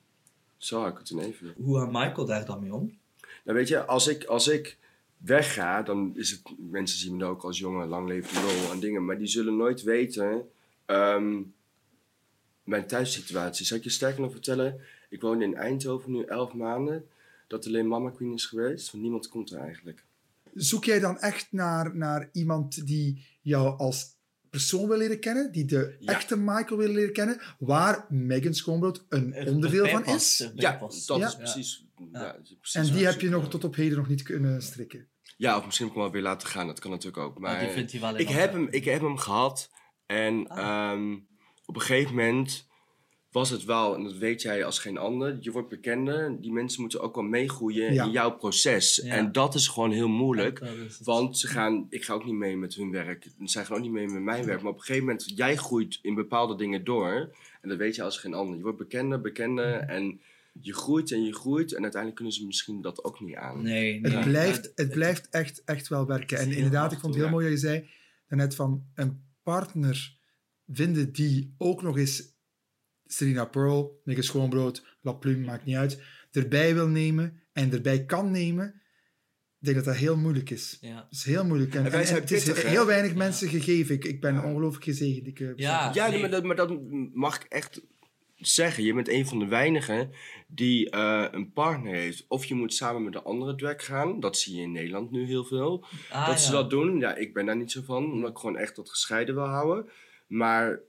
S3: zo hou ik het in evenwicht.
S2: Hoe gaat Michael daar dan mee om?
S3: Nou weet je, als ik, als ik wegga, dan is het... Mensen zien me ook als jonge, lang levende lol en dingen. Maar die zullen nooit weten... ehm, mijn thuissituatie. Zal ik je sterker nog vertellen? Ik woon in Eindhoven nu elf maanden. Dat alleen Mama Queen is geweest. Want niemand komt er eigenlijk.
S1: Zoek jij dan echt naar, naar iemand die jou als persoon wil leren kennen, die de
S3: Ja.
S1: echte Michael wil leren kennen, waar Megan Schoonbrood een
S2: Er
S1: onderdeel van is.
S3: Ja, dat
S1: Ja.
S3: is precies. Ja.
S2: Ja.
S3: dat is precies
S1: En die
S3: ik
S1: heb je nog tot op heden nog niet kunnen strikken.
S3: Ja, of misschien ook wel weer laten gaan. Dat kan natuurlijk ook. Maar
S2: Maar die vindt hij wel
S3: ik, heb hem, ik heb hem gehad. En
S2: Ah.
S3: ehm, op een gegeven moment was het wel, en dat weet jij als geen ander, je wordt bekender. Die mensen moeten ook wel meegroeien
S1: Ja.
S3: in jouw proces.
S2: Ja.
S3: En dat is gewoon heel moeilijk. Want ze gaan, ik ga ook niet mee met hun werk. Zij gaan ook niet mee met mijn werk. Maar op een gegeven moment, jij groeit in bepaalde dingen door. En dat weet je als geen ander. Je wordt bekender, bekender. En je groeit en je groeit. En uiteindelijk kunnen ze misschien dat ook niet aan.
S2: Nee, nee.
S1: Het blijft, het blijft echt, echt wel werken. En inderdaad, ik vond het heel mooi dat je zei daarnet van een partner vinden die ook nog eens Serena Pearl, Megan Schoonbrood, La Plume, maakt niet uit, erbij wil nemen en erbij kan nemen. Ik denk dat dat heel moeilijk is.
S2: Ja.
S1: Dat is heel moeilijk. En,
S3: En wij
S1: en-
S3: zijn
S1: het is heel weinig
S2: Ja.
S1: mensen gegeven. Ik, ik ben
S3: Ja.
S1: ongelooflijk gezegend. Ik, eh,
S2: Ja.
S3: Ja,
S2: nee.
S3: maar, dat, maar dat mag ik echt zeggen. Je bent een van de weinigen die eh, een partner heeft. Of je moet samen met een andere drag gaan. Dat zie je in Nederland nu heel veel.
S2: Ah,
S3: dat ze dat doen. Ja, ik ben daar niet zo van. Omdat ik gewoon echt dat gescheiden wil houden. Maar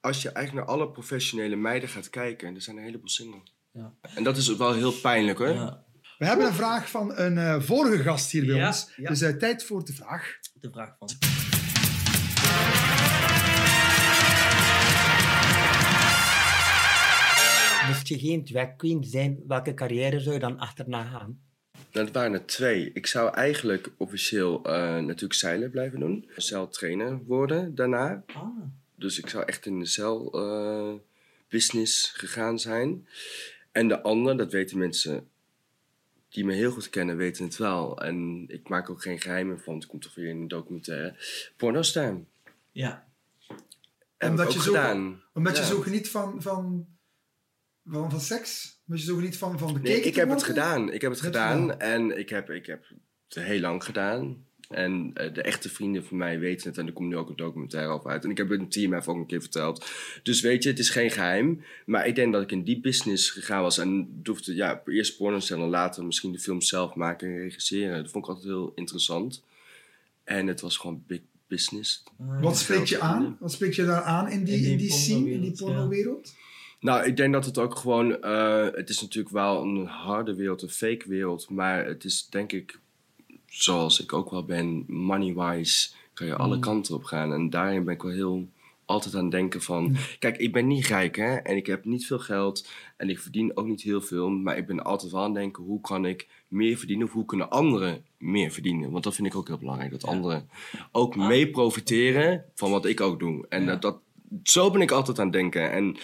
S3: als je eigenlijk naar alle professionele meiden gaat kijken. Er zijn een heleboel single.
S2: Ja.
S3: En dat is wel heel pijnlijk hoor.
S2: Ja,
S1: We hebben een vraag van een eh, vorige gast hier bij
S2: Ja,
S1: ons.
S2: ja.
S1: Dus eh, tijd voor de vraag.
S2: de vraag van.
S4: Moest je geen drag queen zijn, welke carrière zou je dan achterna gaan?
S3: Nou, het waren er twee. Ik zou eigenlijk officieel eh, natuurlijk zeilen blijven doen. Zeiltrainer worden daarna.
S2: Ah,
S3: Dus ik zou echt in de zeil eh, business gegaan zijn. En de andere, dat weten mensen die me heel goed kennen, weten het wel. En ik maak ook geen geheimen van. Het komt toch weer in een documentaire. Pornostar.
S2: ja.
S3: Heb
S1: Omdat
S3: ik
S1: je
S3: ook
S1: zo-
S3: gedaan.
S1: Omdat je
S3: Ja.
S1: zo geniet van, van, van, van seks? Omdat je zo geniet van, van bekeken
S3: Nee, ik heb het gedaan. Ik heb het gedaan en ik heb, ik heb het heel lang gedaan. En eh, de echte vrienden van mij weten het en er komt nu ook een documentaire over uit. En ik heb het een team even ook een keer verteld. Dus weet je, het is geen geheim. Maar ik denk dat ik in die business gegaan was. En durfde, ja, eerst porno stellen, later misschien de film zelf maken en regisseren. Dat vond ik altijd heel interessant. En het was gewoon big business.
S1: Wat spreekt je aan? Wat spreekt je daar aan in die,
S2: In die
S1: in die scene, in die
S2: pornowereld, ja.
S3: Nou, ik denk dat het ook gewoon... eh, het is natuurlijk wel een harde wereld, een fake wereld. Maar het is denk ik, zoals ik ook wel ben, money-wise... kan je alle
S2: Mm.
S3: kanten op gaan. En daarin ben ik wel heel altijd aan het denken van... Kijk, ik ben niet rijk, hè. En ik heb niet veel geld. En ik verdien ook niet heel veel. Maar ik ben altijd wel aan het denken... hoe kan ik meer verdienen? Of hoe kunnen anderen meer verdienen? Want dat vind ik ook heel belangrijk. Dat
S2: Ja.
S3: anderen ook
S2: Ah.
S3: mee profiteren van wat ik ook doe. En
S2: Ja.
S3: dat, dat, zo ben ik altijd aan het denken. En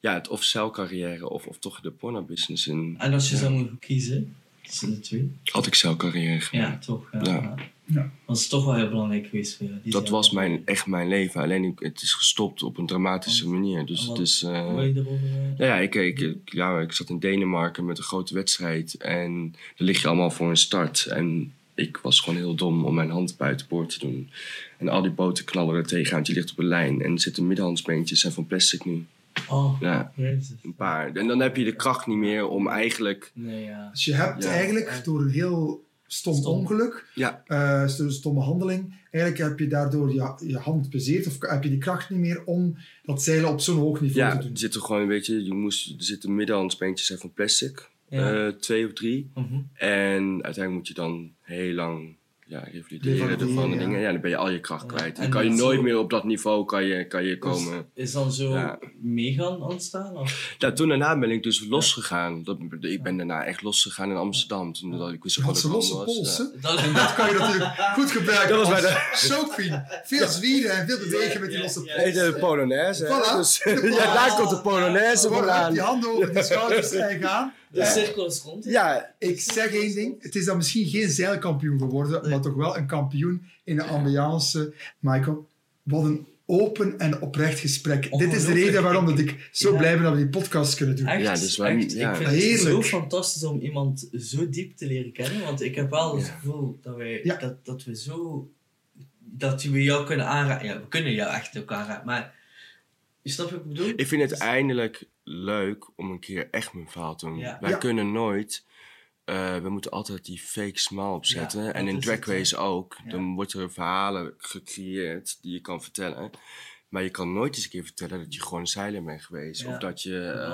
S3: ja, het of celcarrière of, of toch de porno-business in.
S2: En als je
S3: Ja.
S2: zou moeten kiezen tussen de twee?
S3: Had ik celcarrière gedaan.
S2: Ja, toch. Ja.
S3: Ja.
S2: ja.
S1: Ja.
S2: Dat is toch wel heel belangrijk geweest voor jou.
S3: Dat was mijn, echt mijn leven. Alleen ik, het is gestopt op een dramatische manier. Dus
S2: wat-
S3: het is...
S2: Wil je erover...
S3: Nou ja, ik, ik, ja, ik zat in Denemarken met een grote wedstrijd. En daar lig je allemaal voor een start. En ik was gewoon heel dom om mijn hand buiten boord te doen. En al die boten knallen er tegenaan. want Je ligt op een lijn. En er zitten middenhandsbeentjes zijn van plastic nu.
S2: Oh,
S3: Ja,
S2: jezus.
S3: een paar. En dan heb je de kracht niet meer om eigenlijk...
S2: Nee, ja.
S1: Dus je hebt
S3: Ja.
S1: eigenlijk door een heel stom,
S2: Stom.
S1: ongeluk,
S3: Ja,
S1: eh, sto- stomme handeling, eigenlijk heb je daardoor je, je hand bezeerd of heb je die kracht niet meer om dat zeilen op zo'n hoog niveau
S3: ja
S1: te
S3: er
S1: doen.
S3: zitten gewoon, weet je, je moest, er zitten middenhandsbeentjes zijn van plastic.
S2: Ja.
S3: Eh, twee of drie.
S2: Mhm.
S3: En uiteindelijk moet je dan heel lang ja, revalideren en
S1: ja.
S3: dingen. Ja, dan ben je al je kracht
S2: Ja.
S3: kwijt.
S2: En
S3: Dan kan je nooit
S2: zo-
S3: meer op dat niveau kan je, kan je komen.
S2: Is dan zo
S3: Ja.
S2: meegaan ontstaan? Of?
S3: Ja, toen daarna ben ik dus losgegaan. Dat, ik ben daarna echt losgegaan in Amsterdam. Toen, dat, ik wist
S1: Je had
S3: wat
S1: ze
S3: het
S1: losse
S3: allemaal was.
S1: pols,
S3: Ja.
S2: Dat,
S1: Dat kan je natuurlijk goed gebruiken
S3: Dat was bij de-
S1: soapqueen. Veel zwieren en veel bewegen met die losse
S2: ja.
S1: pols.
S3: Nee, de Polonaise.
S1: Voilà.
S3: Dus, ja, daar komt de Polonaise vandaan.
S1: die handen over die schouders en gaan.
S2: De cirkel is rond.
S3: Ja,
S1: Ik zeg één ding. Het is dan misschien geen zeilkampioen geworden,
S2: Nee.
S1: maar toch wel een kampioen in de ambiance. Michael, wat een open en oprecht gesprek. Dit is de reden waarom dat ik zo
S2: Ja.
S1: blij ben dat we die podcast kunnen doen.
S2: Echt,
S3: Ja, dus wij-
S2: echt.
S3: ja.
S2: Ik vind het
S1: Heerlijk.
S2: zo fantastisch om iemand zo diep te leren kennen. Want ik heb wel het
S3: Ja.
S2: gevoel dat, wij,
S1: Ja.
S2: dat, dat we zo... Dat we jou kunnen aanraken. Ja, we kunnen jou echt ook aanraken. Maar... Je snapt wat ik bedoel?
S3: ik vind het eindelijk leuk om een keer echt mijn verhaal te doen.
S2: Ja.
S3: Wij
S1: Ja.
S3: kunnen nooit eh, we moeten altijd die fake smile opzetten.
S2: Ja,
S3: en in Drag. Race ook.
S2: Ja.
S3: Dan wordt er verhalen gecreëerd die je kan vertellen. Maar je kan nooit eens een keer vertellen dat je gewoon zeilen bent geweest.
S2: Ja.
S3: Of dat je... eh,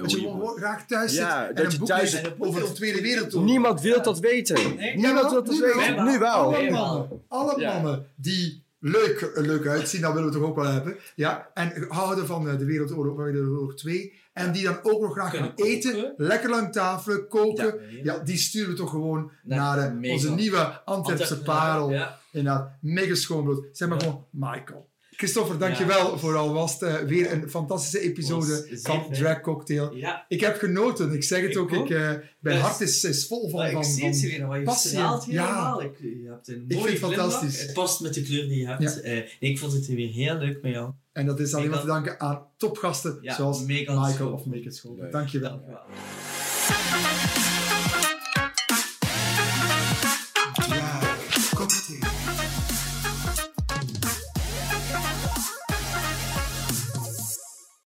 S2: Dat
S1: Dat je graag thuis zit
S3: Ja,
S1: en
S3: dat
S1: een
S3: je
S1: boek
S3: thuis-
S1: over de. Tweede Wereldoorlog.
S3: Niemand wil dat weten.
S2: Nee?
S3: Niemand wil dat weten. Nu wel.
S1: Alle mannen, alle
S3: Ja.
S1: mannen die leuk, er leuk uitzien, dat willen we toch ook wel hebben. Ja, en houden van eh, de Wereldoorlog, Wereldoorlog 2. En die dan ook nog graag gaan eten, lekker lang tafelen, koken.
S2: Ja.
S1: Die sturen we toch gewoon
S2: Naar
S1: naar, eh, onze nieuwe Antwerpse
S2: Antwerp-
S1: parel.
S2: Ja.
S1: Inderdaad, mega schoonbrood. Zeg maar gewoon Michael. Christopher, dankjewel
S2: Ja.
S1: voor alvast eh, weer een fantastische episode
S2: Was
S1: van. Drag Cocktail.
S2: Ja.
S1: Ik heb genoten, ik zeg het
S2: Ik
S1: ook.
S2: ook.
S1: Ik, eh, mijn
S2: Dus-
S1: hart is, is vol van, van,
S2: ik zie het
S1: van
S2: weer, maar je
S1: passie. Ja.
S2: helemaal. Ik, je hebt een
S1: Ik
S2: mooie
S1: vind het fantastisch.
S2: Het past met de kleur die je hebt. Eh, ik vond het weer heel leuk met jou.
S1: En dat is alleen maar te danken aan topgasten zoals Michael
S2: School.
S1: of Make It School. Dankjewel.
S2: Dank je wel.